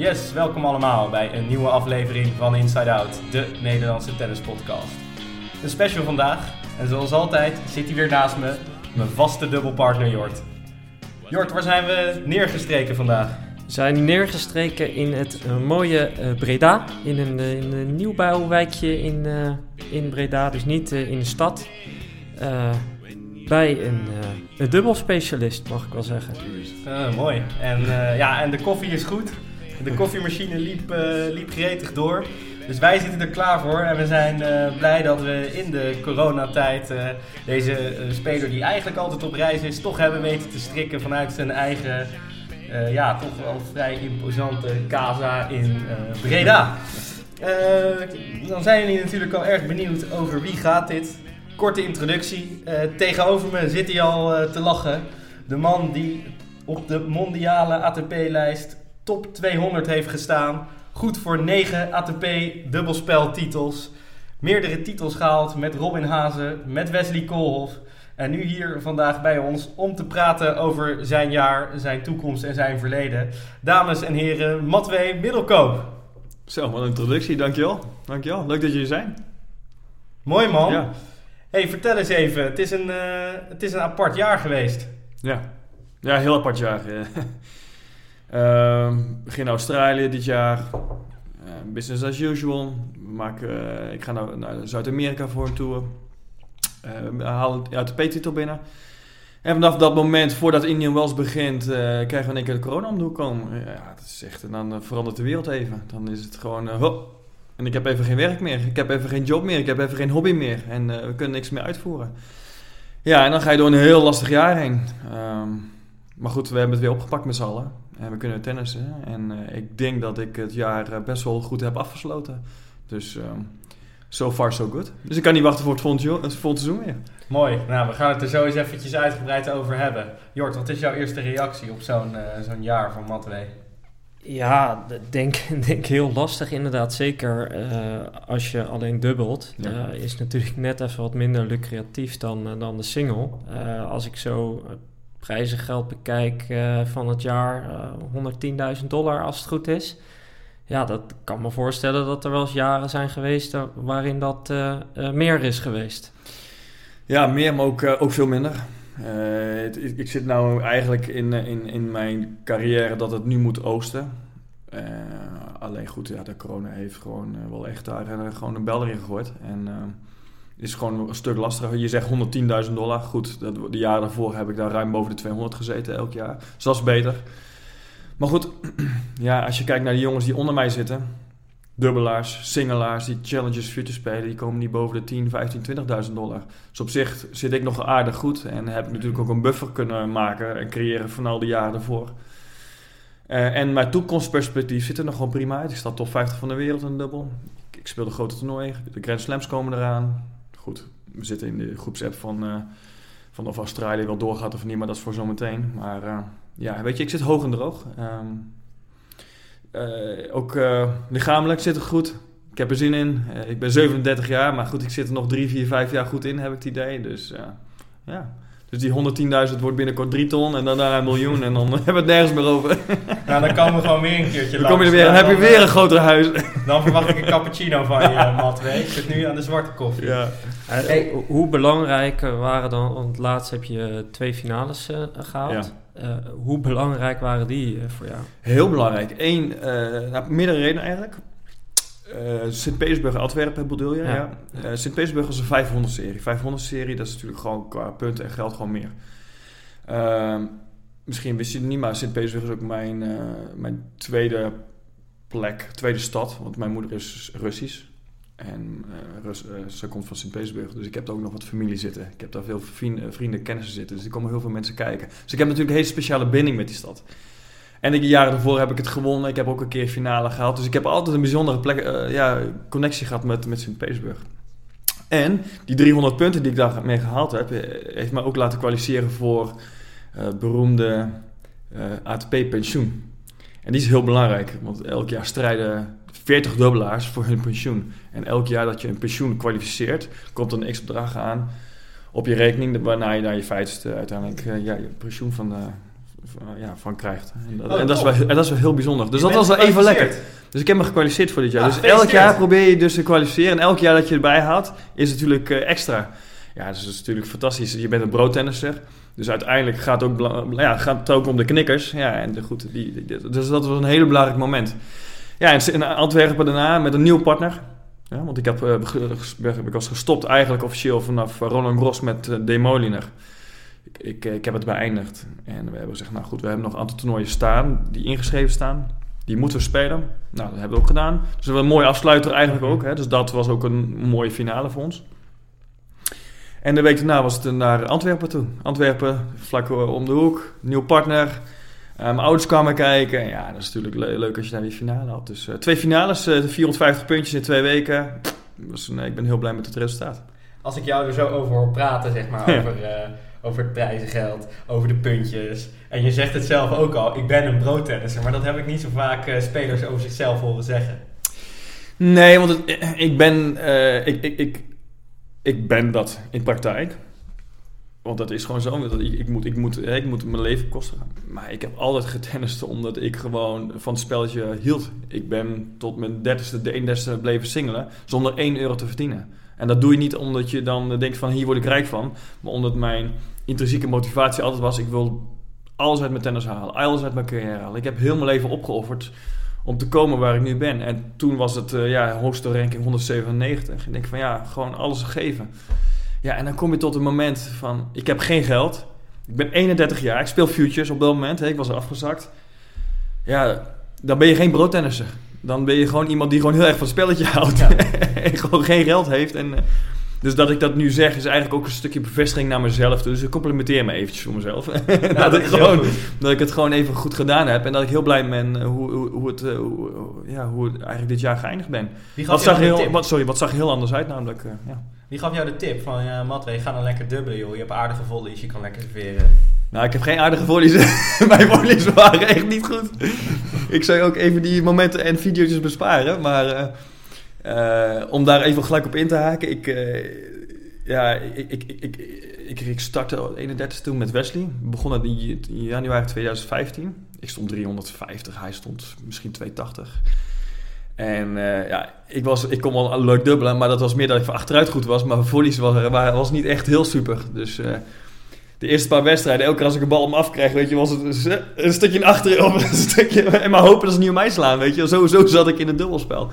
Yes, welkom allemaal bij een nieuwe aflevering van Inside Out, de Nederlandse tennispodcast. Een special vandaag en zoals altijd zit hij weer naast me, mijn vaste dubbelpartner Jort. Jort, waar zijn we neergestreken vandaag? We zijn neergestreken in het uh, mooie uh, Breda, in een, uh, in een nieuwbouwwijkje in, in Breda, dus niet in de stad. bij een, een dubbelspecialist, mag ik wel zeggen. Ah, mooi. En, ja, en de koffie is goed. De koffiemachine liep, liep gretig door. Dus wij zitten er klaar voor en we zijn uh, blij dat we in de coronatijd uh, deze speler die eigenlijk altijd op reis is, toch hebben weten te strikken vanuit zijn eigen, ja, toch wel vrij imposante casa in Breda. dan zijn jullie natuurlijk al erg benieuwd over wie gaat dit. Korte introductie. tegenover me zit hij al te lachen. De man die op de mondiale ATP-lijst top 200 heeft gestaan Goed voor 9 ATP dubbelspeltitels. Meerdere titels gehaald met Robin Hazen, met Wesley Koolhof. En nu hier vandaag bij ons om te praten over zijn jaar, zijn toekomst en zijn verleden. Dames en heren, Matwee Middelkoop. Zo, wat een introductie, dankjewel. Dankjewel, leuk dat jullie zijn. Mooi man. Ja. hey, vertel eens even, het is, een, uh, het is een apart jaar geweest. Ja, ja heel apart jaar. Uh, begin Australië dit jaar. Uh, business as usual. We maken, uh, ik ga naar, naar Zuid-Amerika voor een tour. Uh, we halen de ATP-titel binnen. En vanaf dat moment, voordat Indian Wells begint, krijgen we in keer de corona om de hoek komen. Ja, dat is echt, en dan verandert de wereld even. Dan is het gewoon, hop. En ik heb even geen werk meer. Ik heb even geen job meer. Ik heb even geen hobby meer. En we kunnen niks meer uitvoeren. Ja, en dan ga je door een heel lastig jaar heen. Um, maar goed, we hebben het weer opgepakt met z'n allen. En we kunnen tennissen. En uh, ik denk dat ik het jaar eh, best wel goed heb afgesloten. Dus um, so far so good. Dus ik kan niet wachten voor het volgende, het seizoen weer. Mooi. Nou, we gaan het er zo eens eventjes uitgebreid over hebben. Jort, wat is jouw eerste reactie op zo'n uh, zo'n jaar van Matwee? Ja, denk, denk heel lastig inderdaad. Zeker uh, als je alleen dubbelt. Ja. Uh, is natuurlijk net even wat minder lucratief dan, uh, dan de single. als ik zo prijzengeld bekijk uh, van het jaar, uh, eh, 110.000 dollar als het goed is. Ja, dat kan me voorstellen dat er wel eens jaren zijn geweest uh, waarin dat meer is geweest. Ja, meer, maar ook, ook veel minder. Ik zit nou eigenlijk in, in, in mijn carrière dat het nu moet oosten. alleen goed, ja, de corona heeft gewoon wel echt daar gewoon een bel erin gegooid. En is gewoon een stuk lastiger. Je zegt 110.000 dollar. Goed, dat, de jaren daarvoor heb ik daar ruim boven de 200 gezeten elk jaar. Dus dat is beter. Maar goed, ja, als je kijkt naar de jongens die onder mij zitten. Dubbelaars, singelaars, die challenges future spelen, die komen niet boven de 10, 15, 20.000 dollar. Dus op zich zit ik nog aardig goed en heb natuurlijk ook een buffer kunnen maken en creëren van al die jaren ervoor. Uh, en mijn toekomstperspectief zit er nog gewoon prima uit. Ik sta top 50 van de wereld in dubbel. Ik, ik speel de grote toernooien, de Grand Slams komen eraan goed, we zitten in de groepsapp van, uh, van of Australië wel doorgaat of niet, maar dat is voor zometeen. Maar uh, ja, weet je, ik zit hoog en droog. Um, uh, ook lichamelijk zit het goed. Ik heb er zin in. ik ben 37 jaar, maar goed, ik zit er nog 3, 4, 5 jaar goed in, heb ik het idee. Dus ja, dus die 110.000 wordt binnenkort 3 ton en daarna een miljoen en dan hebben we het nergens meer over. Nou, dan komen we gewoon weer een keertje dan Kom je er weer, dan, heb je weer een groter huis. Dan verwacht ik een cappuccino van je, Matt. Ik zit nu aan de zwarte koffie. Ja. Hey, hoe belangrijk waren dan, want laatst heb je twee finales uh, gehaald. Ja. Uh, hoe belangrijk waren die uh, voor jou? Heel belangrijk. Eén, nou, meerdere redenen eigenlijk. Uh, Sint-Petersburg, Antwerpen bedoel je? Ja. ja. Uh, Sint-Petersburg was een 500-serie. 500-serie, dat is natuurlijk gewoon qua punten en geld gewoon meer. Uh, misschien wist je het niet, maar Sint-Petersburg is ook mijn, uh, mijn tweede plek, tweede stad. Want mijn moeder is Russisch. En Rus, ze komt van Sint-Petersburg, dus ik heb daar ook nog wat familie zitten. Ik heb daar veel vrienden, vrienden kennissen zitten, dus er komen heel veel mensen kijken. Dus ik heb natuurlijk een hele speciale binding met die stad. En de jaren daarvoor heb ik het gewonnen. Ik heb ook een keer finale gehaald. Dus ik heb altijd een bijzondere plek, uh, ja, connectie gehad met, met Sint-Petersburg. En die 300 punten die ik daarmee gehaald heb, eh, heeft mij ook laten kwalificeren voor uh, beroemde ATP-pensioen. En die is heel belangrijk, want elk jaar strijden 40 dubbelaars voor hun pensioen. En elk jaar dat je een pensioen kwalificeert, komt er een x-bedrag aan op je rekening, waarna je naar je feitste uiteindelijk ja, je pensioen van ja, van krijgt. En dat, Oh, en dat, is top. wel, en dat is wel heel bijzonder. Dus Je dat was wel even lekker. Dus ik heb me gekwalificeerd voor dit jaar. Ja, dus elk jaar probeer je dus te kwalificeren. En elk jaar dat je erbij haalt, is natuurlijk eh, extra. Ja, dus dat is natuurlijk fantastisch. Je bent een broodtennisser. Dus uiteindelijk gaat het ook, ja, gaat het ook om de knikkers. Ja, en de, goed, die, die- dus dat was een hele belangrijk moment. Ja, en in Antwerpen daarna met een nieuwe partner. Ja, want ik, heb, eh, ik was gestopt eigenlijk officieel vanaf Roland Gros met eh Demoliner. Ik, ik, eh, ik heb het beëindigd. En we hebben gezegd, nou goed, we hebben nog een aantal toernooien staan, die ingeschreven staan. Die moeten we spelen. Nou, dat hebben we ook gedaan. Dus was een mooie afsluiter eigenlijk ook. Hè? Dus dat was ook een mooie finale voor ons. En de week daarna was het naar Antwerpen toe. Antwerpen, vlak eh, om de hoek. Nieuw partner. Eh, mijn ouders kwamen kijken. Ja, dat is natuurlijk le- leuk als je daar die finale had. Dus twee finales, eh, 450 puntjes in twee weken. Dus, nee, ik ben heel blij met het resultaat. Als ik jou er zo over hoor praten, zeg maar, Ja. over, over het prijzengeld, over de puntjes. En je zegt het zelf ook al, ik ben een broodtennisser. Maar dat heb ik niet zo vaak eh, spelers over zichzelf horen zeggen. Nee, want het- ik ben, eh, ik, ik, ik, ik ben dat in praktijk. Want dat is gewoon zo. Ik, ik, moet, ik, moet, ik moet mijn leven kosten. Maar ik heb altijd getennist omdat ik gewoon van het spelletje hield. Ik ben tot mijn dertigste, de 31ste bleven singelen zonder 1 euro te verdienen. En dat doe je niet omdat je dan denkt van hier word ik rijk van. Maar omdat mijn intrinsieke motivatie altijd was, ik wil alles uit mijn tennis halen. Alles uit mijn carrière halen. Ik heb heel mijn leven opgeofferd om te komen waar ik nu ben. En toen was het eh, ja, hoogste ranking 197. Ik denk van ja, gewoon alles geven. Ja, en dan kom je tot een moment van, ik heb geen geld. Ik ben 31 jaar, ik speel futures op dat moment. Hè, ik was er afgezakt. Ja, dan ben je geen broodtennisser. Dan ben je gewoon iemand die gewoon heel erg van het spelletje houdt. Ja. en gewoon geen geld heeft. En, eh, dus dat ik dat nu zeg, is eigenlijk ook een stukje bevestiging naar mezelf. Dus ik complimenteer me eventjes voor mezelf. Nou, dat, ik gewoon, dat ik het gewoon even goed gedaan heb. En dat ik heel blij ben eh, hoe, hoe, hoe, het, eh, hoe, ja, hoe het eigenlijk dit jaar geëindigd ben. Wie Wat gaf, zag, jou de heel, wat, sorry, wat zag heel anders uit namelijk. eh, ja. Wie gaf jou de tip van, ja, Matwee, ga dan lekker dubbelen, joh. Je hebt aardige volleys, je kan lekker serveren. Nou, ik heb geen aardige volleys. Mijn volleys waren echt niet goed. Ik zou ook even die momenten en video's besparen. Maar eh, eh, om daar even gelijk op in te haken. Ik, eh, ja, ik, ik, ik, ik, ik, startte 31 toen met Wesley. We begonnen in januari 2015. Ik stond 350, hij stond misschien 280. En ja, ik, was, ik kon wel leuk dubbelen, maar dat was meer dat ik van achteruit goed was. Maar volleys was, waren- was niet echt heel super. Dus de eerste paar wedstrijden, elke keer als ik een bal om afkreeg, weet je, was het een, stukje naar achteren. En maar hopen dat ze niet op mij slaan, weet je. Zo, zo zat ik in het dubbelspel.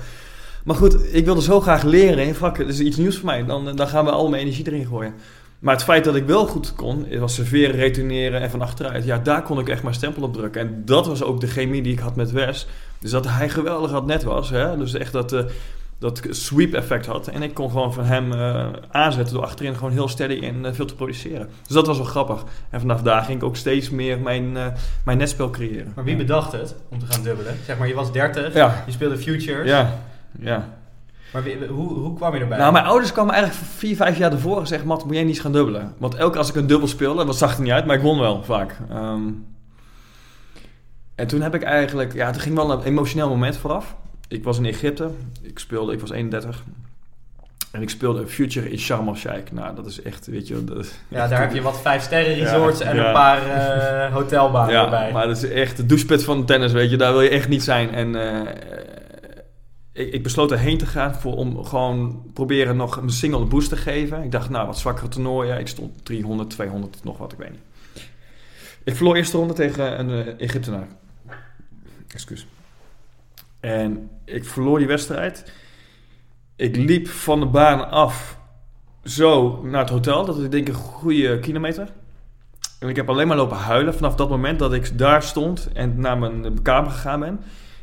Maar goed, ik wilde zo graag leren in vakken. Dat is iets nieuws voor mij. Dan, dan gaan we al mijn energie erin gooien. Maar het feit dat ik wel goed kon, was serveren, retourneren en van achteruit. Ja, daar kon ik echt mijn stempel op drukken. En dat was ook de chemie die ik had met Wes. Dus dat hij geweldig het net was. Hè? Dus echt dat, eh, dat sweep effect had. En ik kon gewoon van hem eh, aanzetten door achterin gewoon heel steady en eh, veel te produceren. Dus dat was wel grappig. En vanaf daar ging ik ook steeds meer mijn, eh, mijn netspel creëren. Maar wie bedacht het om te gaan dubbelen? Zeg maar, je was 30, Ja, je speelde futures. ja, ja. Maar wie- hoe, hoe kwam je erbij? Nou, mijn ouders kwamen eigenlijk vier, vijf jaar ervoor en zeggen... Mat, moet jij niet eens gaan dubbelen? Want elke keer als ik een dubbel speelde, dat zag er niet uit, maar ik won wel vaak. Ehm, en toen heb ik eigenlijk... Ja, er ging wel een emotioneel moment vooraf. Ik was in Egypte. Ik speelde, ik was 31. En ik speelde een future in Sharm el-Sheikh. Nou, dat is echt, weet je... Dat, ja, daar heb je wat vijf sterren resorts Ja, en ja. een paar eh, hotelbanen ja, erbij. maar dat is echt de doucheput van tennis, weet je. Daar wil je echt niet zijn. En eh, ik, ik besloot erheen te gaan voor, om gewoon proberen nog een single boost te geven. Ik dacht, nou, wat zwakkere toernooien. Ik stond 300, 200, nog wat, ik weet niet. Ik verloor eerste ronde tegen een eh, Egyptenaar. Excuus. En ik verloor die wedstrijd. Ik liep van de baan af zo naar het hotel. Dat is denk ik een goede kilometer. En ik heb alleen maar lopen huilen vanaf dat moment dat ik daar stond en naar mijn kamer gegaan ben.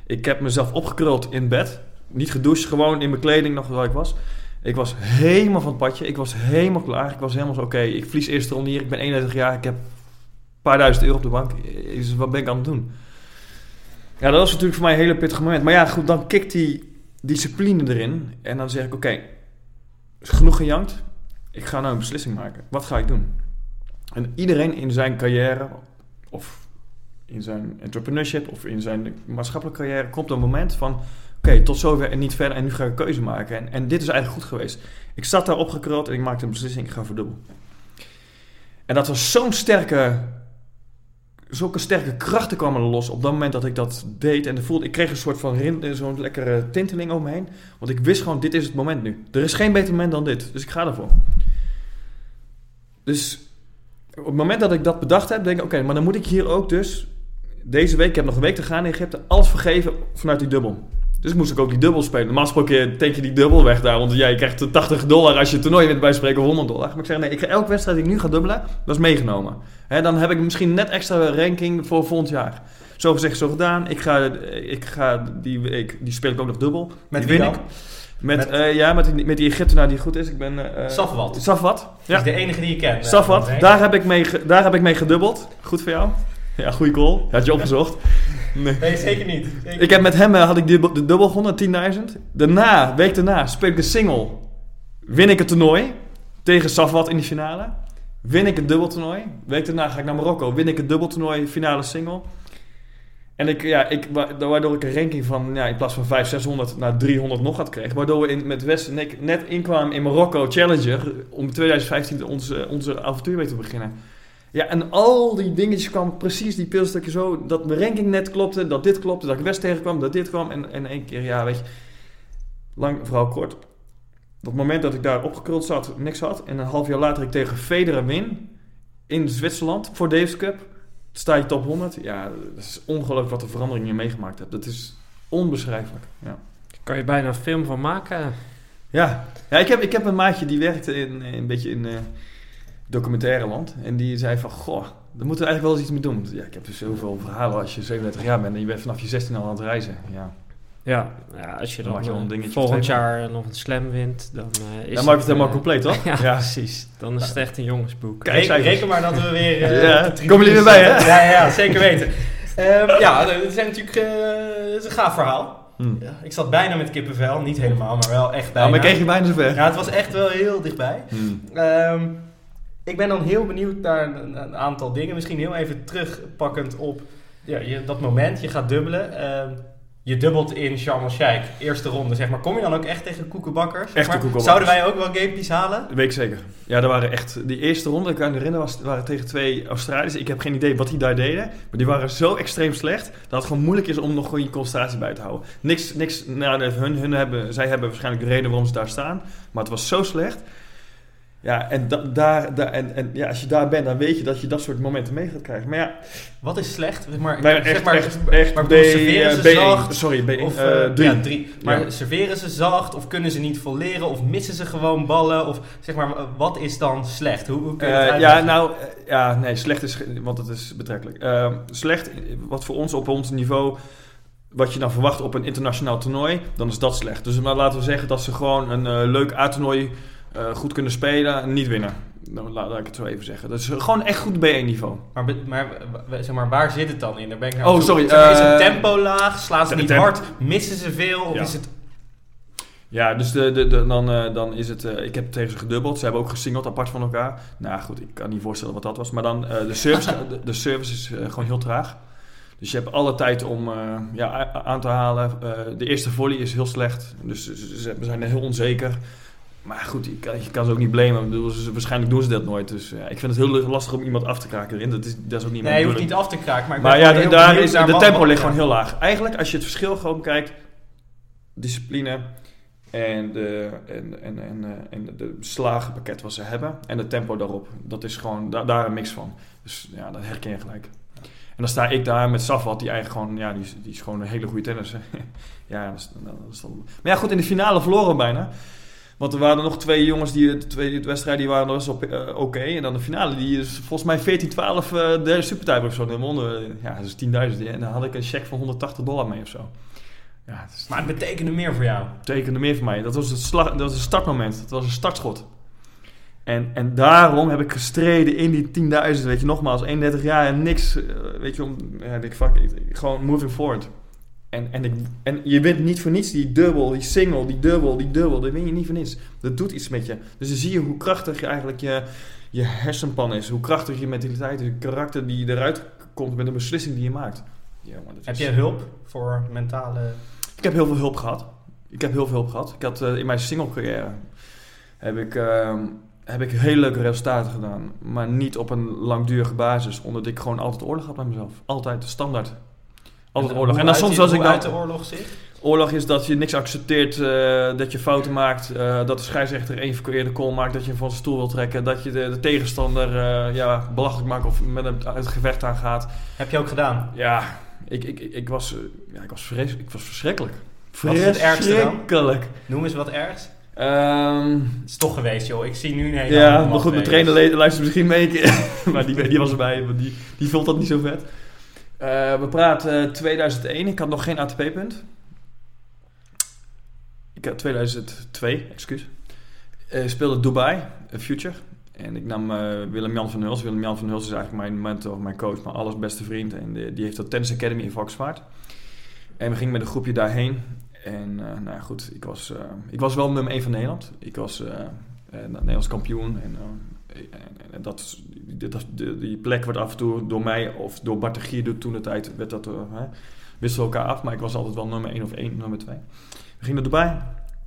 Ik heb mezelf opgekruld in bed. Niet gedoucht, gewoon in mijn kleding nog waar ik was. Ik was helemaal van het padje. Ik was helemaal klaar. Ik was helemaal zo, oké, ik verlies eerste ronde hier. Ik ben 31 jaar. Ik heb een paar duizend euro op de bank. Wat ben ik aan het doen? Ja, dat was natuurlijk voor mij een hele pittige moment. Maar ja, goed, dan kikt die discipline erin. En dan zeg ik, oké, genoeg gejankt. Ik ga nou een beslissing maken. Wat ga ik doen? En iedereen in zijn carrière, of in zijn entrepreneurship, of in zijn maatschappelijke carrière, komt een moment van: oké, tot zover en niet verder, en nu ga ik een keuze maken. En, en dit is eigenlijk goed geweest. Ik zat daar opgekruld en ik maakte een beslissing: ik ga verdubbelen. En dat was zo'n sterke, zulke sterke krachten kwamen los op dat moment dat ik dat deed. En voelde, ik kreeg een soort van rin- zo'n lekkere tinteling om me heen. Want ik wist gewoon, dit is het moment nu. Er is geen beter moment dan dit. Dus ik ga ervoor. Dus op het moment dat ik dat bedacht heb, denk ik, oké, maar dan moet ik hier ook dus... Deze week, ik heb nog een week te gaan in Egypte, alles vergeven vanuit die dubbel. Dus moest ik ook die dubbel spelen. Normaal gesproken teken je die dubbel weg daar. Want jij krijgt 80 dollar als je het toernooi wint bij spreken of 100 dollar. Maar ik zeg nee, ik ga elke wedstrijd die ik nu ga dubbelen, dat is meegenomen. Hè, dan heb ik misschien net extra ranking voor volgend jaar. Zo gezegd, zo gedaan. Ik ga, ik ga die week, die speel ik ook nog dubbel. Met die wie win dan? ik. Met, Met- eh, ja, met, die- met die Egyptenaar die goed is. Ik ben... eh Safwat. Safwat. Ja. is de enige die je kent. Safwat. Daar heb, ik mee, daar heb ik mee gedubbeld. Goed voor jou. Ja, goede call. Had je opgezocht. Nee. Nee, zeker niet. Zeker Ik heb met hem eh, had ik de dubbel gewonnen, 10.000. Daarna, week daarna, speel ik de single. Win ik het toernooi tegen Safwat in de finale. Win ik het dubbeltoernooi. Week daarna ga ik naar Marokko. Win ik het dubbeltoernooi, finale single. En ik, ja, ik, wa- waardoor ik een ranking van ja, in plaats van 500, 600 naar 300 nog had kreeg. Waardoor we in, met West en ik net inkwamen in Marokko Challenger. Om 2015 onze, onze avontuur mee te beginnen. Ja, en al die dingetjes kwamen precies, die pilstukjes zo. Dat mijn ranking net klopte, dat dit klopte, dat ik West tegenkwam, dat dit kwam. En, en één keer, ja, weet je. Lang verhaal kort. Het moment dat ik daar opgekruld zat, niks had. En een half jaar later ik tegen Federer win. In Zwitserland voor Davis Cup. Sta je top 100. Ja, dat is ongelooflijk wat de verandering je meegemaakt hebt. Dat is onbeschrijfelijk. Ja. Kan je bijna een film van maken. Ja, ja ik, heb, ik heb een maatje die werkte in, in een beetje in eh documentaire land. En die zei van, goh, daar moeten we eigenlijk wel eens iets mee doen. Ja, ik heb dus zoveel verhalen als je 37 jaar bent en je bent vanaf je 16 al aan het reizen. Ja, Ja, ja als je Dan je een volgend jaar nog een slam wint, dan eh, is dan maakt het helemaal eh, compleet, toch? Ja, precies. Dan is het echt een jongensboek. Kijk, Reken, reken maar dat we weer... eh, Ja, komen jullie weer bij, hè? Ja, ja, ja, zeker weten. Ehm, ja, het is natuurlijk het is een gaaf verhaal. Hm. Ja, ik zat bijna met kippenvel. Niet helemaal, maar wel echt bijna. Nou, maar kreeg je bijna zover. Ja, het was echt wel heel dichtbij. Hm. Ehm, ik ben dan heel benieuwd naar een, een aantal dingen. Misschien heel even terugpakkend op ja, je, dat moment. Je gaat dubbelen. Ehm, je dubbelt in Sharm el-Sheikh. Eerste ronde, zeg maar. Kom je dan ook echt tegen koekenbakkers? zeg maar? koekenbakkers. Zouden wij ook wel gamepies halen? Dat weet ik zeker. Ja, er waren echt... Die eerste ronde, ik kan me herinneren, was, waren tegen twee Australiërs. Ik heb geen idee wat die daar deden. Maar die waren zo extreem slecht... dat het gewoon moeilijk is om nog gewoon je concentratie bij te houden. Niks... niks nou, hun, hun hebben, zij hebben waarschijnlijk de reden waarom ze daar staan. Maar het was zo slecht. Ja, en, da- daar, daar, en, en ja, als je daar bent, dan weet je dat je dat soort momenten mee gaat krijgen. Maar ja, Wat is slecht? Maar, zeg maar, echt, echt maar B, serveren ze eh, B1. zacht? Sorry, B1. Of eh, eh, drie. Ja, drie. Maar Ja. serveren ze zacht? Of kunnen ze niet vol leren? Of missen ze gewoon ballen? Of zeg maar, wat is dan slecht? Hoe, hoe kun je dat Eh, ja, nou, ja, nee, slecht is, want het is betrekkelijk. Eh, slecht, wat voor ons op ons niveau, wat je dan verwacht op een internationaal toernooi, dan is dat slecht. Dus maar laten we zeggen dat ze gewoon een leuk A-toernooi eh, goed kunnen spelen en niet winnen. Nou, laat, laat ik het zo even zeggen. Dat is gewoon echt goed B1-niveau. Maar, maar, zeg maar waar zit het dan in? Daar ben ik naar Oh, op sorry, Zeg maar, is het eh, tempo laag? Slaan ze niet hard? Missen ze veel? Of Ja. is het... Ja, dus de, de, de- dan, eh, dan is het... ik heb tegen ze gedubbeld. Ze hebben ook gesingeld apart van elkaar. Nou goed, ik kan niet voorstellen wat dat was. Maar dan, de, service, de, de service is gewoon heel traag. Dus je hebt alle tijd om ja, aan te halen. De eerste volley is heel slecht. Dus ze, ze- we zijn heel onzeker. Maar goed, je kan, je kan ze ook niet blamen. Ik bedoel, ze- waarschijnlijk doen ze dat nooit. Dus ja, ik vind het heel lastig om iemand af te kraken erin. Dat is, dat is ook niet Nee, je hoeft niet af te kraken. Maar, Maar ja, de, daar is, de tempo ligt gewoon heel laag. Eigenlijk, als je het verschil gewoon bekijkt, discipline en, de, en, en, en, eh, en de slagenpakket wat ze hebben en het tempo daarop, dat is gewoon da- daar een mix van. Dus ja, dat herken je gelijk. En dan sta ik daar met Safwat, die eigenlijk gewoon, ja, die, is- die is gewoon een hele goede tennisser. ja, dat is, dat is dan- maar ja, goed, in de finale verloren we bijna. Want er waren nog twee jongens die de twee wedstrijden die waren best op eh, oké. En dan de finale, die is volgens mij 14-12 eh de supertype of zo. Wonnen, ja, dat is 10.000. En dan had ik een check van 180 dollar mee of zo. Ja, het is, Maar het betekende meer voor jou. betekende meer voor mij. Dat was het, slag, dat was het startmoment. Dat was een startschot. En, en daarom heb ik gestreden in die 10.000. Weet je, nogmaals, 31 jaar en niks. eh, Weet je, om, ja, ik fuck. Gewoon moving forward. En, en, ik, en je wint niet voor niets die dubbel, die single, die dubbel, die dubbel. Dat win je niet voor niets. Dat doet iets met je. Dus dan zie je hoe krachtig je eigenlijk je, je hersenpan is. Hoe krachtig je mentaliteit is. Je karakter die eruit komt met een beslissing die je maakt. Ja, maar dat Heb is- je hulp voor mentale... ik heb heel veel hulp gehad. Ik heb heel veel hulp gehad. Ik had eh, in mijn single carrière heb ik ehm, heb ik hele leuke resultaten gedaan. Maar niet op een langdurige basis. Omdat ik gewoon altijd oorlog had met mezelf. Altijd, standaard. Altijd oorlog. En dan soms als ik dan... de oorlog zit? Oorlog is dat je niks accepteert, eh, dat je fouten maakt, eh, dat de scheidsrechter één verkeerde call maakt, dat je hem van zijn stoel wil trekken, dat je de, de tegenstander eh, ja, belachelijk maakt of met hem het gevecht aangaat. Heb je ook gedaan? Ja, ik, ik, ik, was, ja, ik, was vres, ik was verschrikkelijk. Wat is het ergste dan? Noem eens wat ergs. Ehm, Het is toch geweest, joh. Ik zie nu een hele ja, maar goed, mijn trainer luistert misschien mee. maar die, die was erbij, die, die vond dat niet zo vet. Eh, we praten 2001, ik had nog geen ATP-punt. Ik had 2002, excuus. Eh speelde Dubai, Future. En ik nam eh, Willem-Jan van Huls. Willem-Jan van Huls is eigenlijk mijn mentor, mijn coach, mijn allerbeste vriend. En die, die heeft dat Tennis Academy in Volkswaard. En we gingen met een groepje daarheen. En nou goed, ik was, ik was wel nummer 1 van Nederland. Ik was Nederlands kampioen. En, en, dat, dat, die, plek wordt af en toe door mij of door Bart de Gier toen de tijd werd dat, eh, hè, wisselen we elkaar af. Maar ik was altijd wel nummer 1 of 1, nummer 2. We gingen erbij.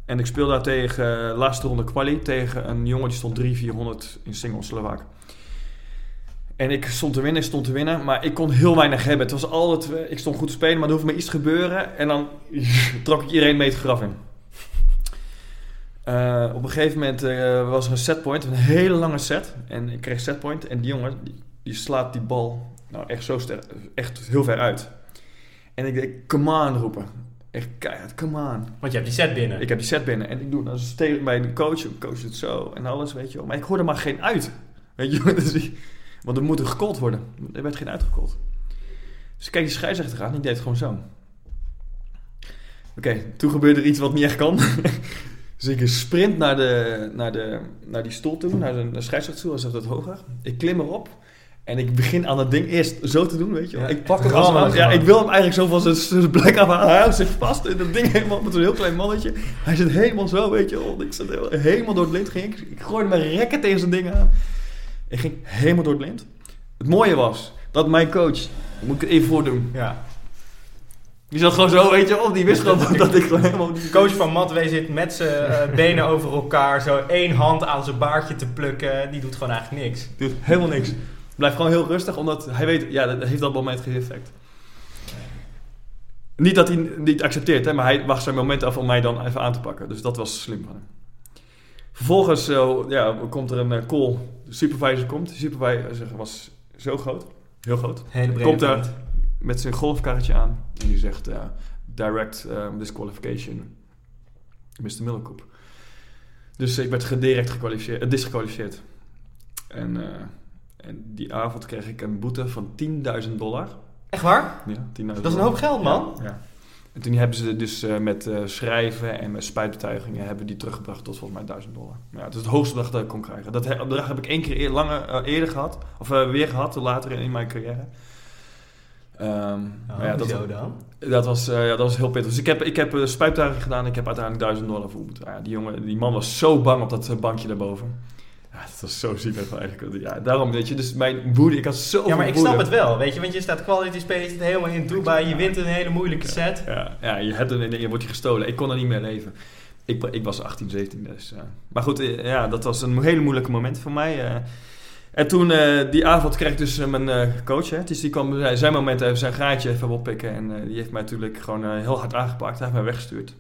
En ik speelde daar tegen, uh, laatste ronde quali, tegen een jongen die stond 3-400 in single Slovaak. En ik stond te winnen, stond te winnen, maar ik kon heel weinig hebben. Het was altijd, eh, ik stond goed te spelen, maar er hoefde maar iets te gebeuren. En dan trok ik iedereen mee het graf in. Uh, op een gegeven moment uh, was er een setpoint, een hele lange set. En ik kreeg setpoint en die jongen, die, die slaat die bal nou echt zo sterk, echt heel ver uit. En ik denk, come on roepen. Echt keihard, come on. Want je hebt die set binnen. Ik heb die set binnen en ik doe dan tegen bij de coach, de coach doet zo en alles, weet je wel. Maar ik hoorde maar geen uit, weet je. Dus ik, want er moet er gekold worden. Er werd geen uitgekold. Dus ik kijk die scheidsrechter aan die deed gewoon zo. Oké, okay, toen gebeurde er iets wat niet echt kan. dus ik sprint naar, de, naar, de, naar die stoel toe, naar de, toe, hij zegt dat hoger. Ik klim erop. En ik begin aan dat ding eerst zo te doen, weet je wel. Ja, ik pak hem als aan. Ja, ik wil hem eigenlijk zo van zijn- zijn plek afhalen. Hij zit vast in dat ding helemaal met zo'n heel klein mannetje. Hij zit helemaal zo, weet je wel. Ik zat helemaal door het lint. Ging ik, ik gooide mijn rekken tegen zijn ding aan. Ik ging helemaal door het lint. Het mooie was dat mijn coach, moet ik het even voordoen. Ja. Die zat gewoon zo, weet je wel. Die wist gewoon dat ik gewoon helemaal... De coach van Matwee zit met zijn eh, benen over elkaar, zo één hand aan zijn baardje te plukken. Die doet gewoon eigenlijk niks. doet helemaal niks. Blijft gewoon heel rustig, omdat hij weet, ja, dat heeft dat moment geen effect. Niet dat hij niet accepteert, hè, maar hij wacht zijn moment af om mij dan even aan te pakken. Dus dat was slim van hem. Vervolgens eh, ja, komt er een eh, call. De supervisor komt. De supervisor was zo groot. Heel groot. Hele brede Komt. Met zijn golfkarretje aan. En die zegt, eh, direct eh, disqualification. Mr. Middelkoop. Dus ik werd ge- direct gekwalificeerd, eh, disgekwalificeerd. En, en die avond kreeg ik een boete van 10.000 dollar. Echt waar? Ja, 10.000 Dat is een hoop geld, man. Ja, ja. En toen hebben ze dus met schrijven en met spijtbetuigingen hebben die teruggebracht tot volgens mij 1000 dollar. Ja, dat is het hoogste bedrag dat ik kon krijgen. Dat bedrag heb ik één keer eer, langer, eerder gehad, of weer gehad, later in, in mijn carrière. Maar ja, dat, zo dan? dat, was, eh, ja, dat was heel pittig. Dus ik heb, ik heb uh, spuittuiging gedaan. Ik heb uiteindelijk 1000 dollar voor moeten. Ja, die, jongen, die man was zo bang op dat eh, bankje daarboven. Ja, dat was zo ziek eigenlijk. Ja, daarom weet je, dus mijn woede, ik had zo Ja, maar ik snap het wel, weet je, want je staat quality space, helemaal in Dubai, je wint een hele moeilijke set. Ja, ja je, hebt een, je wordt je gestolen. Ik kon er niet meer leven. Ik, ik was 18, 17 dus. eh. Maar goed, eh, ja, dat was een hele moeilijke moment voor mij. En toen, eh, die avond, kreeg ik dus eh, mijn eh, coach. Hè, dus die kwam bij zijn moment even zijn graadje even oppikken. En die heeft mij natuurlijk gewoon heel hard aangepakt. Hij heeft mij weggestuurd.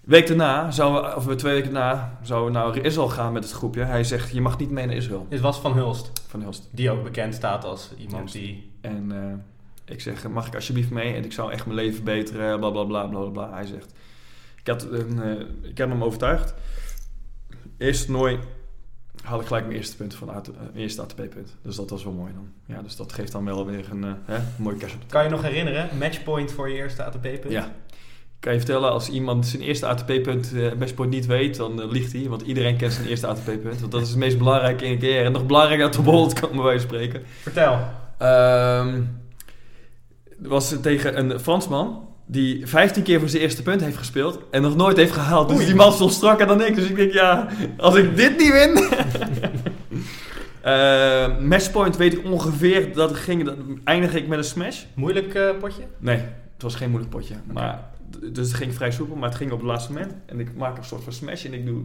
Week daarna, zouden we, of twee weken daarna, zouden we naar Israël gaan met het groepje. Hij zegt, je mag niet mee naar Israël. Dit was Van Hulst, Van Hilst. die ook bekend staat als iemand die... En ik zeg, mag ik alsjeblieft mee? En ik zou echt mijn leven verbeteren, bla bla bla bla bla. Hij zegt, ik, had een, ik heb hem overtuigd. Eerste toernooi haal ik gelijk mijn eerste punt van AT, eh, mijn eerste ATP-punt. Dus dat was wel mooi dan. Ja, dus dat geeft dan wel weer een eh, hè, mooi de Kan je nog herinneren, matchpoint voor je eerste ATP-punt? Ja. Kan je vertellen, als iemand zijn eerste ATP-punt uh, matchpoint niet weet, dan uh, liegt hij. Want iedereen kent zijn eerste ATP-punt. Want dat is het meest belangrijke in een keer. En nog belangrijker uit de bollet kan bij wijze van spreken. Vertel. Ehm was tegen een Fransman die 15 keer voor zijn eerste punt heeft gespeeld en nog nooit heeft gehaald. Dus Oei. die man stond strakker dan ik. Dus ik denk, ja, als ik dit niet win. Eh, matchpoint weet ik ongeveer dat het ging. Dat eindig ik met een smash. Moeilijk eh, potje? Nee, het was geen moeilijk potje. Maar, dus het ging vrij soepel, maar het ging op het laatste moment. En ik maak een soort van smash en ik doe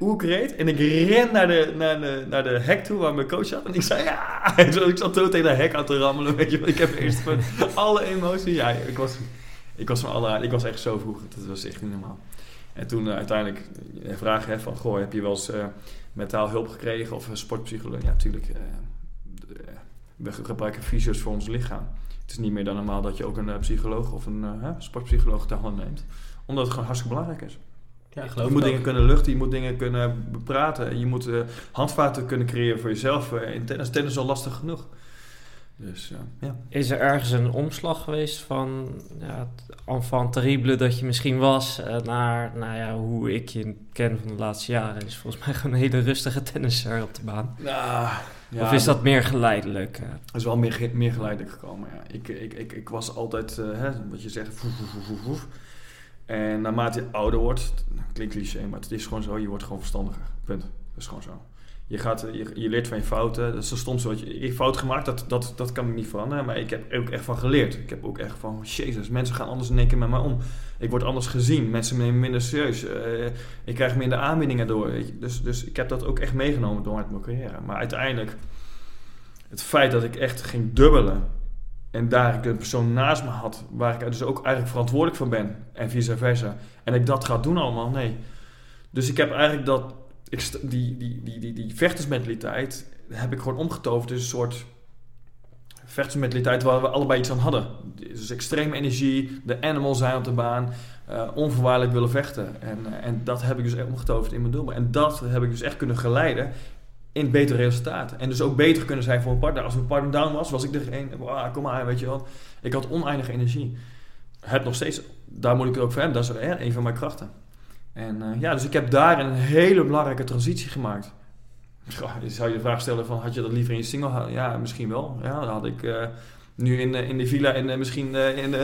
oerkreet. En ik ren naar de, naar, de, naar de hek toe waar mijn coach zat. En ik zei ja. En zo, ik zat zo tegen de hek aan te rammelen. Weet je, ik heb eerst van alle emoties. Ja, ik was, ik was van alle Ik was echt zo vroeg. Dat was echt niet normaal. En toen uh, uiteindelijk de vraag hè, van, goh, heb je wel eens uh, mentaal hulp gekregen of een sportpsycholoog? Ja, natuurlijk. Uh, we gebruiken fysio's voor ons lichaam. Het is niet meer dan normaal dat je ook een psycholoog of een sportpsycholoog te handen neemt. Omdat het gewoon hartstikke belangrijk is. Ja, je moet dingen kunnen luchten, je moet dingen kunnen bepraten. Je moet handvaten kunnen creëren voor jezelf. in tennis, tennis is al lastig genoeg. Dus, ja. Is er ergens een omslag geweest van ja, het enfant terrible dat je misschien was uh, naar nou ja, hoe ik je ken van de laatste jaren? Is volgens mij gewoon een hele rustige tennisser op de baan. Nou, ja, of is dat meer geleidelijk? Uh? Het is wel meer, meer geleidelijk gekomen, ja. Ik, ik, ik, ik was altijd, uh, hè, wat je zegt, voef, voef, voef, voef. En naarmate je ouder wordt, klinkt cliché, maar het is gewoon zo, je wordt gewoon verstandiger. Punt. Dat is gewoon zo. Je, gaat, je, je, leert van je fouten. Dat is stom zo. Je, je fout gemaakt, dat, dat, dat kan ik niet veranderen. Maar ik heb ook echt van geleerd. Ik heb ook echt van, jezus, mensen gaan anders in één keer met mij om. Ik word anders gezien. Mensen nemen me minder serieus. Uh, ik krijg minder aanbiedingen door. Dus, dus ik heb dat ook echt meegenomen door mijn carrière. Maar uiteindelijk, het feit dat ik echt ging dubbelen. En daar ik een persoon naast me had, waar ik dus ook eigenlijk verantwoordelijk voor ben. En vice versa. En ik dat ga doen allemaal, nee. Dus ik heb eigenlijk dat die, die, die, die, die vechtersmentaliteit heb ik gewoon omgetoverd. Dus een soort vechtersmentaliteit waar we allebei iets aan hadden. Dus extreme energie, de animal zijn op de baan, uh, onvoorwaardelijk willen vechten. En, uh, en dat heb ik dus echt omgetoverd in mijn dubbel. En dat heb ik dus echt kunnen geleiden in betere resultaten. En dus ook beter kunnen zijn voor een partner. Als mijn partner down was, was ik een, ah, kom maar, weet je wel. Ik had oneindige energie. Heb nog steeds, daar moet ik het ook voor hebben, dat is een van mijn krachten. En uh, ja, dus ik heb daar een hele belangrijke transitie gemaakt. Je zou je de vraag stellen van, had je dat liever in je single? Ja, misschien wel. Ja, dan had ik uh, nu in, in de villa en misschien in,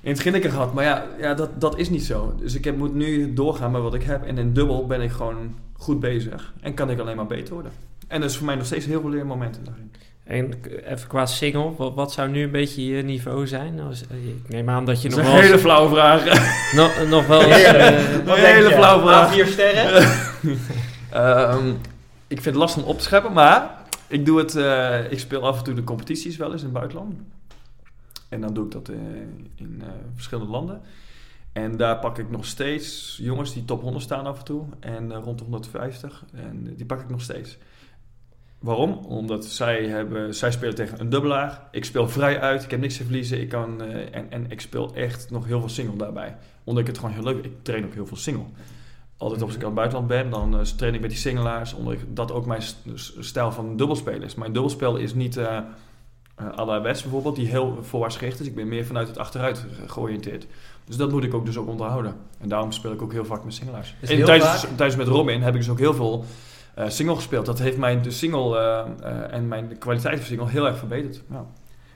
in het Ginneke gehad. Maar ja, ja dat, dat is niet zo. Dus ik heb, moet nu doorgaan met wat ik heb. En in dubbel ben ik gewoon goed bezig. En kan ik alleen maar beter worden. En dat is voor mij nog steeds heel veel leermomenten daarin. En even qua single, wat, wat, zou nu een beetje je niveau zijn? Nou, ik neem aan dat je dat nog wel... een hele flauwe vraag. nog, nog wel eens... Uh, een hele flauwe vraag. vier sterren? um, ik vind het lastig om op te scheppen, maar ik doe het... Uh, ik speel af en toe de competities wel eens in het buitenland. En dan doe ik dat uh, in verschillende landen. En daar pak ik nog steeds jongens die top 100 staan af en toe. En rond de 150. En die pak ik nog steeds. Waarom? Omdat zij, hebben, zij spelen tegen een dubbelaar. Ik speel vrij uit. Ik heb niks te verliezen. Ik kan, uh, en, en ik speel echt nog heel veel single daarbij. Omdat ik het gewoon heel leuk vind. Ik train ook heel veel single. Altijd als ik aan het buitenland ben, dan uh, train ik met die singelaars. Omdat ik, dat ook mijn stijl van dubbelspelen is. Mijn dubbelspel is niet uh, à West bijvoorbeeld, die heel voorwaarts gericht is. Ik ben meer vanuit het achteruit georiënteerd. Dus dat moet ik ook dus ook onderhouden. En daarom speel ik ook heel vaak met singelaars. En tijdens, vaak... tijdens met Robin heb ik dus ook heel veel uh, single gespeeld. Dat heeft mijn de single uh, uh, en mijn kwaliteit van single heel erg verbeterd. Ja.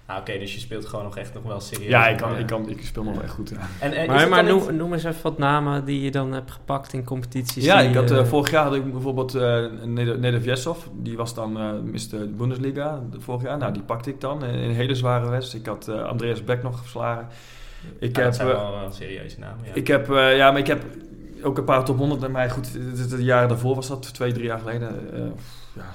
Ah, Oké, okay, dus je speelt gewoon nog echt nog wel serieus. Ja, ik, kan, ik, kan, ik speel nog echt goed. Ja. En, en maar maar noem, noem, eens even wat namen die je dan hebt gepakt in competities. Ja, ik had, vorig jaar had ik bijvoorbeeld uh, Jesov. Die was dan Mr. Bundesliga vorig jaar. Nou, die pakte ik dan in een hele zware wedstrijd. Ik had Andreas Beck nog verslagen. Ik ja, heb, dat zijn wel een serieuze namen. Ja. Ik heb, ja, maar ik heb ook een paar top 100 bij mij. Goed, de jaren daarvoor was dat, twee, drie jaar geleden. Uh, ja,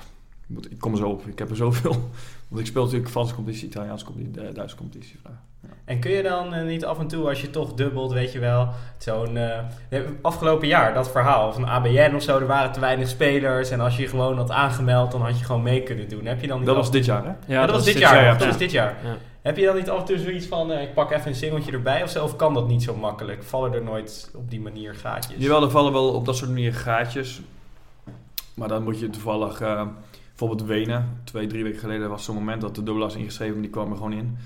ik kom er zo op. Ik heb er zoveel. Want ik speel natuurlijk Franse competitie, Italiaanse competitie, Duitse competitie. Ja. En kun je dan uh, niet af en toe, als je toch dubbelt, weet je wel, zo'n uh, afgelopen jaar, dat verhaal van ABN of zo, er waren te weinig spelers en als je gewoon had aangemeld, dan had je gewoon mee kunnen doen. Heb je dan dat was dit jaar, hè? Ja, ja dat, dat, was dit jaar. jaar. Ja, dat was dit jaar. Heb je dan niet af en toe zoiets van, uh, ik pak even een singeltje erbij of zo? Of kan dat niet zo makkelijk? Vallen er nooit op die manier gaatjes? Jawel, er vallen wel op dat soort manier gaatjes. Maar dan moet je toevallig, uh, bijvoorbeeld Wenen, twee, drie weken geleden was zo'n moment dat de dubbelaars ingeschreven, die kwamen er gewoon in.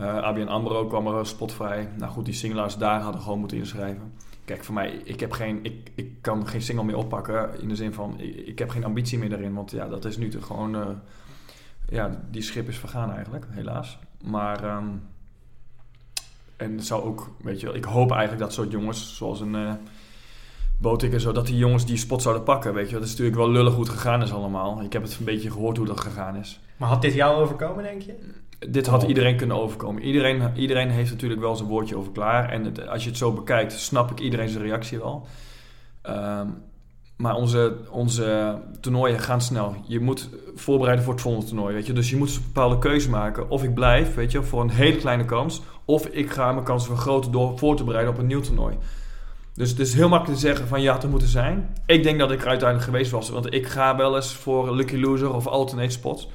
Uh, ABN AMRO kwam er spotvrij. Nou goed, die singelaars daar hadden gewoon moeten inschrijven. Kijk, voor mij, ik, heb geen, ik, ik kan geen single meer oppakken. In de zin van, ik, ik heb geen ambitie meer daarin. Want ja, dat is nu toch gewoon... Ja, die schip is vergaan eigenlijk, helaas. Maar... Um, en het zou ook, weet je ik hoop eigenlijk dat soort jongens, zoals een... Uh, Botik en zo, dat die jongens die spot zouden pakken, weet je. Dat is natuurlijk wel lullig goed gegaan is allemaal. Ik heb het een beetje gehoord hoe dat gegaan is. Maar had dit jou overkomen, denk je? dit had iedereen kunnen overkomen. Iedereen, iedereen heeft natuurlijk wel zijn woordje over klaar. En het, als je het zo bekijkt, snap ik iedereen zijn reactie wel. Um, Maar onze, onze toernooien gaan snel. Je moet voorbereiden voor het volgende toernooi, weet je. Dus je moet een bepaalde keuze maken. Of ik blijf, weet je, voor een hele kleine kans. Of ik ga mijn kansen vergroten door voor te bereiden op een nieuw toernooi. Dus het is heel makkelijk te zeggen van ja, het moet er zijn. Ik denk dat ik er uiteindelijk geweest was. Want ik ga wel eens voor Lucky Loser of Alternate Spots.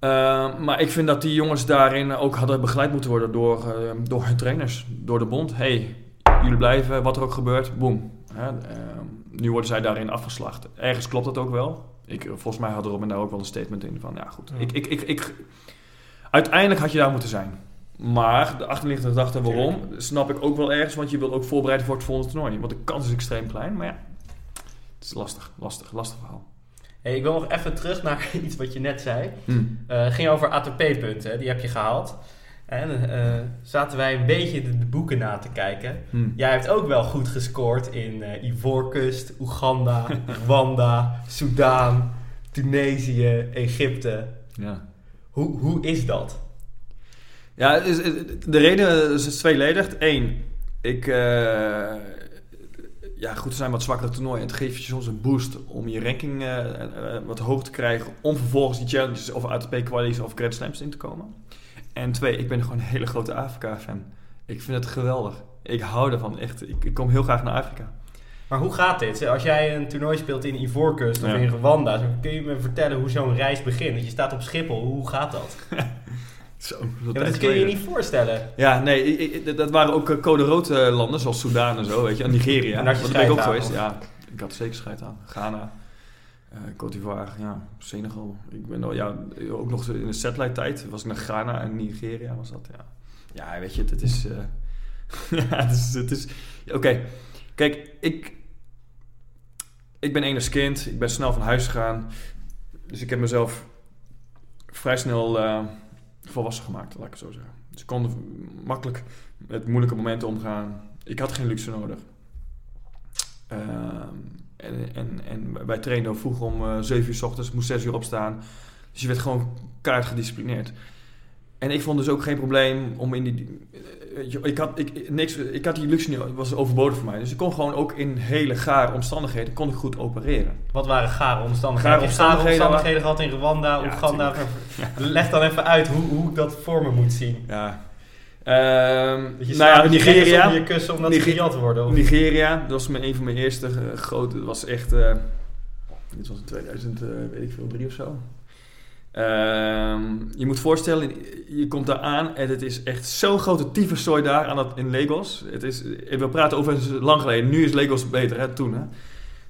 Uh, maar ik vind dat die jongens daarin ook hadden begeleid moeten worden door, uh, door hun trainers, door de bond. hey, jullie blijven, wat er ook gebeurt, boom. Uh, nu worden zij daarin afgeslacht. Ergens klopt dat ook wel. Ik, volgens mij had Robin daar ook wel een statement in van, ja goed, ja. Ik, ik, ik, ik, uiteindelijk had je daar moeten zijn. Maar de achterliggende gedachte waarom, snap ik ook wel ergens, want je wilt ook voorbereiden voor het volgende toernooi. Want de kans is extreem klein, maar ja, het is lastig, lastig, lastig verhaal. Hey, ik wil nog even terug naar iets wat je net zei. Hmm. Uh, het ging over ATP-punten, die heb je gehaald. En uh, zaten wij een beetje de, de, boeken na te kijken. Hmm. Jij hebt ook wel goed gescoord in uh, Ivoorkust, Oeganda, Rwanda, Soudaan, Tunesië, Egypte. Ja. Hoe, hoe is dat? Ja, de reden is tweeledig. Eén, ik, ja, goed, er zijn wat zwakkere toernooien. En het geeft je soms een boost om je ranking wat hoog te krijgen. Om vervolgens die challenges of ATP qualities of Grand Slams in te komen. En twee, ik ben gewoon een hele grote Afrika-fan. Ik vind het geweldig. Ik hou ervan, echt. Ik, ik, kom heel graag naar Afrika. Maar hoe gaat dit? Als jij een toernooi speelt in Ivoorkust of ja. in Rwanda, kun je me vertellen hoe zo'n reis begint? Dat je staat op Schiphol, hoe gaat dat? Zo, dat, ja, dat kun je je niet voorstellen. Ja, nee, ik, dat waren ook code rood landen, zoals Soudaan en zo, weet je, en Nigeria. En dat ben ik ook geweest. Ja, ik had zeker scheid aan. Ghana, uh, d'Ivoire, ja, Senegal. Ik ben al, ja, ook nog in de satellite tijd was ik naar Ghana en Nigeria was dat, ja. Ja, weet je, het is... Uh, ja, het is... Het is Oké, kijk, ik... Ik ben enigszins kind, ik ben snel van huis gegaan. Dus ik heb mezelf vrij snel... Uh, volwassen gemaakt, laat ik het zo zeggen. Dus ik kon makkelijk met moeilijke momenten omgaan. Ik had geen luxe nodig. Uh, en, en, en wij trainden vroeg om uh, 7 uur s ochtends, moest 6 uur opstaan. Dus je werd gewoon kaart gedisciplineerd. En ik vond dus ook geen probleem om in die. Ik had, ik, niks, ik had die luxe niet, was overbodig voor mij. Dus ik kon gewoon ook in hele gare omstandigheden kon ik goed opereren. Wat waren gare omstandigheden? Gare omstandigheden, gare omstandigheden gehad in Rwanda, Oeganda. Ja. Leg dan even uit hoe, hoe ik dat voor me moet zien. Ja. Um, dat je nou Nigeria. je kussen omdat Niger ze worden. Of? Nigeria, dat was mijn, een van mijn eerste uh, grote. Dat was echt. Uh, dit was in 2000, uh, weet ik veel, drie of zo. Um, je moet voorstellen, je komt daar aan en het is echt zo'n grote tyfuszooi daar aan dat, in Lagos. Het is, we praten over lang geleden, nu is Lagos beter, hè, toen hè.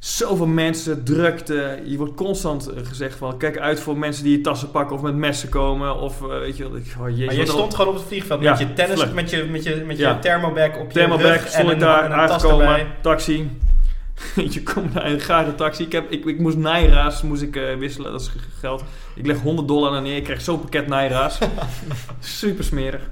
Zoveel mensen, drukte. Je wordt constant gezegd van kijk uit voor mensen die je tassen pakken of met messen komen. Of uh, weet je, ik, oh, jezus, maar je stond gewoon op het vliegveld ja, met je tennis, met je, met je, met je ja. thermobag op je thermobag, rug stond en, daar, en een tas erbij. taxi. je komt naar een gare taxi. Ik, heb, ik, ik moest Naira's moest ik, uh, wisselen, dat is geld. Ik leg 100 dollar naar neer, ik krijg zo'n pakket Naira's. Super smerig.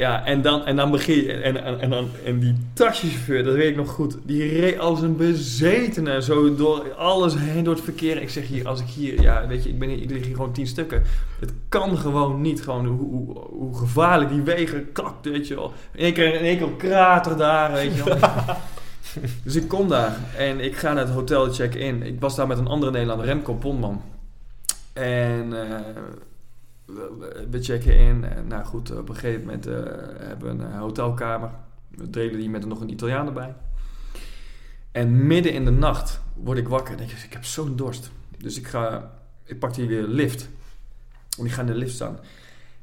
Ja, en dan, en dan begin je, en, en, en, dan, en die taxichauffeur, dat weet ik nog goed, die reed als een bezetene zo door alles heen door het verkeer. Ik zeg hier, als ik hier, ja, weet je, ik, ben hier, ik lig hier gewoon tien stukken. Het kan gewoon niet, gewoon hoe, hoe, hoe gevaarlijk die wegen kakt, weet je wel. In één keer, in één keer krater daar, weet je wel. dus ik kom daar en ik ga naar het hotel check-in. Ik was daar met een andere Nederlander, Remco Pondman. En uh, we checken in. En nou goed, op een gegeven moment uh, hebben we een hotelkamer. We delen die met nog een Italiaan erbij. En midden in de nacht word ik wakker en denk ik, ik heb zo'n dorst. Dus ik ga, ik pak die weer lift. En ik ga in de lift staan.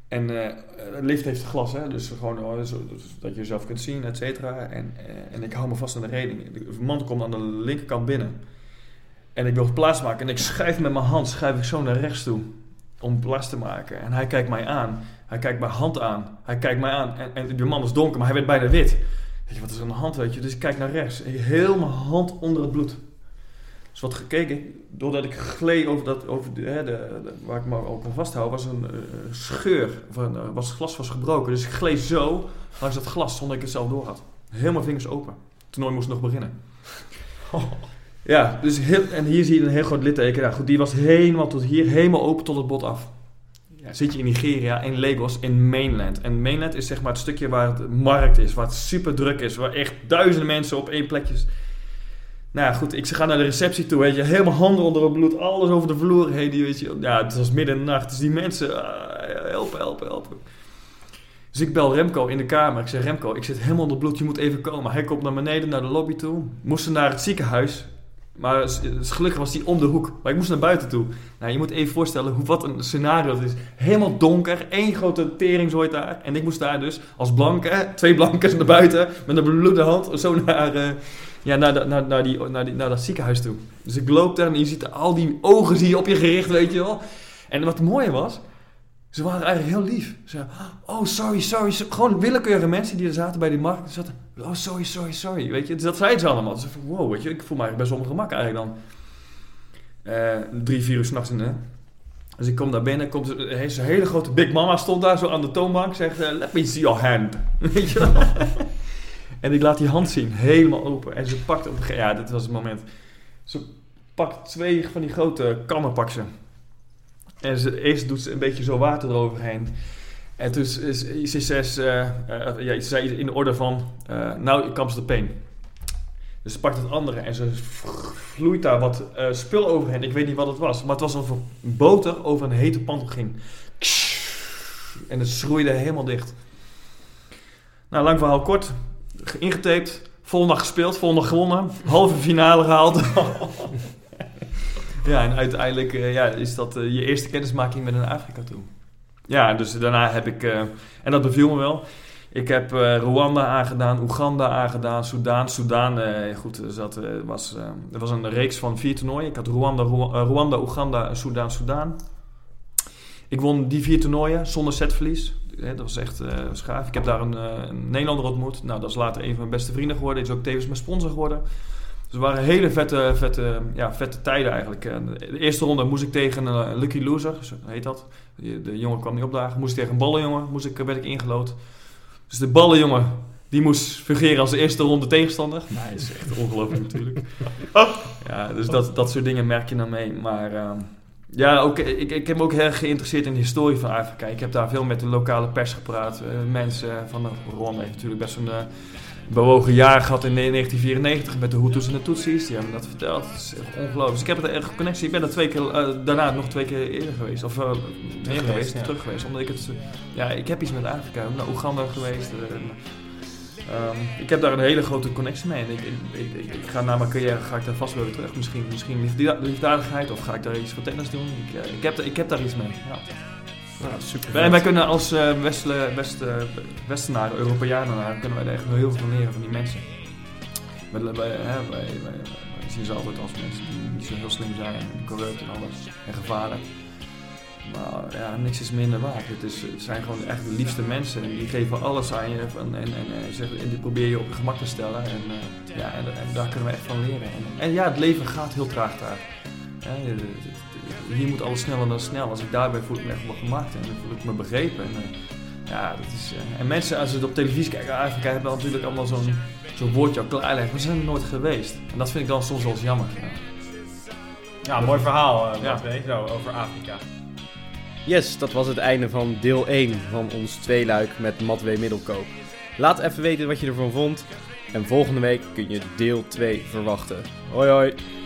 En uh, de lift heeft glas, hè? dus gewoon oh, zo, dat je jezelf kunt zien, et cetera. En, en ik hou me vast aan de reding. De man komt aan de linkerkant binnen. En ik wil plaats maken. En ik schuif met mijn hand, schuif ik zo naar rechts toe. Om plaats te maken. En hij kijkt mij aan. Hij kijkt mijn hand aan. Hij kijkt mij aan. En, en de man is donker, maar hij werd bijna wit. Weet je, wat is er aan de hand, weet je? Dus ik kijk naar rechts. Heel mijn hand onder het bloed. Dus wat gekeken, doordat ik gleed over, dat, over de, hè, de, waar ik me ook aan vasthoud, was een uh, scheur. Van, uh, was, het glas was gebroken. Dus ik gleed zo langs dat glas zonder dat ik het zelf door had. Helemaal vingers open. Het toernooi moest nog beginnen. Ja, dus heel, en hier zie je een heel groot litteken. Ja, goed, die was helemaal tot hier, helemaal open tot het bot af. Ja, zit je in Nigeria, in Lagos, in mainland. En mainland is zeg maar het stukje waar het markt is, waar het super druk is, waar echt duizenden mensen op één plekje Nou ja, goed, ik ga naar de receptie toe, weet je. Helemaal handen onder het bloed, alles over de vloer heen. Die, weet je, ja, het was midden in de nacht. Dus die mensen, ah, helpen, helpen, helpen. Dus ik bel Remco in de kamer. Ik zeg, Remco, ik zit helemaal onder bloed, je moet even komen. Hij komt naar beneden, naar de lobby toe. Moesten naar het ziekenhuis. Maar gelukkig was hij om de hoek. Maar ik moest naar buiten toe. Nou, je moet even voorstellen hoe, wat een scenario het is. Helemaal donker, één grote teringzooi daar. En ik moest daar dus als blanke, twee blanken naar buiten, met een bloede hand, zo naar, uh, ja, naar, naar, naar, die, naar, die, naar dat ziekenhuis toe. Dus ik loop daar en je ziet al die ogen zie je op je gericht, weet je wel. En wat mooie was, ze waren eigenlijk heel lief. Ze oh sorry, sorry. Gewoon willekeurige mensen die er zaten bij die markt. Zaten, oh sorry, sorry, sorry. Weet je, dat zeiden ze allemaal. Dus ik wow, weet je, ik voel me eigenlijk best wel gemak eigenlijk dan. Uh, drie, vier uur s'nachts in, hè. Dus ik kom daar binnen, komt een hele grote Big Mama stond daar zo aan de toonbank. Zegt, uh, let me see your hand. Weet je wel? en ik laat die hand zien, helemaal open. En ze pakt op ja, dit was het moment. Ze pakt twee van die grote kammen, pak ze. En ze, eerst doet ze een beetje zo water eroverheen. En toen is, is, is, is uh, uh, ja, ze zei in de orde van, uh, nou comes the pain. Dus ze pakt het andere en ze vloeit daar wat spul overheen. Ik weet niet wat het was, maar het was alsof boter over een hete pan ging. En het schroeide helemaal dicht. Nou, lang verhaal kort. Ingetaped, volgende gespeeld, volgende gewonnen. Halve finale gehaald. Ja, en uiteindelijk ja, is dat je eerste kennismaking met een Afrika toe. Ja, dus daarna heb ik, uh, en dat beviel me wel. Ik heb Rwanda aangedaan, Oeganda aangedaan, Soudaan. Soudaan, goed, dus dat, was, er was een reeks van vier toernooien. Ik had Rwanda, Rwanda Oeganda, Soudaan, Soudaan. Ik won die vier toernooien zonder setverlies. dat was echt schaaf. Ik heb daar een, Nederlander ontmoet. Nou, dat is later een van mijn beste vrienden geworden. Die is ook tevens mijn sponsor geworden. Dus het waren hele vette, vette, ja, vette tijden eigenlijk. De eerste ronde moest ik tegen een lucky loser, zo heet dat. De jongen kwam niet opdagen. Moest ik tegen een ballenjongen, moest ik, werd ik ingelood. Dus de ballenjongen, die moest fungeren als de eerste ronde tegenstander. Nee, dat is echt ongelooflijk natuurlijk. Ja, dus dat, dat soort dingen merk je dan mee. Maar uh, ja, ook, ik, ik heb me ook heel erg geïnteresseerd in de historie van Afrika. Ik heb daar veel met de lokale pers gepraat. Uh, mensen van de Rwanda heeft natuurlijk best een... Bewogen jaar gehad in 1994 met de Hutus en de Tutsis. Die hebben dat verteld. Dat is ongelooflijk. Dus ik heb het echt connectie. Ik ben er twee keer, uh, daarna nog twee keer eerder geweest. Of uh, meer geweest, ja. terug geweest. Omdat ik het, ja, ik heb iets met Afrika. Ik ben naar Oeganda geweest. Uh, um, ik heb daar een hele grote connectie mee. En ik, ik, ik, ik, ga na mijn carrière ga ik daar vast weer terug. Misschien, misschien liefdadigheid of ga ik daar iets voor tennis doen. Ik, ik, heb, ik heb daar iets mee. Ja. Super. Wij, wij, kunnen als uh, West, West, uh, Westenaren, Europeanen, kunnen wij er echt heel veel van leren van die mensen. Wij, wij, wij, wij, zien ze altijd als mensen die niet zo heel slim zijn en corrupt en alles en gevaarlijk. Maar ja, niks is minder waard. Het, is, het zijn gewoon echt de liefste mensen en die geven alles aan je en, en, en, en, en die probeer je op je gemak te stellen. En, uh, ja, en, en, daar kunnen we echt van leren. En, en ja, het leven gaat heel traag daar. Ja, hier moet alles sneller dan snel. Als ik daarbij voel ik me echt wel gemaakt en dan voel ik me begrepen. En, uh, ja, dat is, uh, en mensen als ze het op televisie kijken, Afrika hebben natuurlijk allemaal zo'n zo'n woordje al klaarleggen, maar ze zijn er nooit geweest. En dat vind ik dan soms wel eens jammer. Ja, ja mooi verhaal uh, ja. weet, zo, over Afrika. Yes, dat was het einde van deel 1 van ons tweeluik met Matwee Middelkoop. Laat even weten wat je ervan vond. En volgende week kun je deel 2 verwachten. Hoi hoi!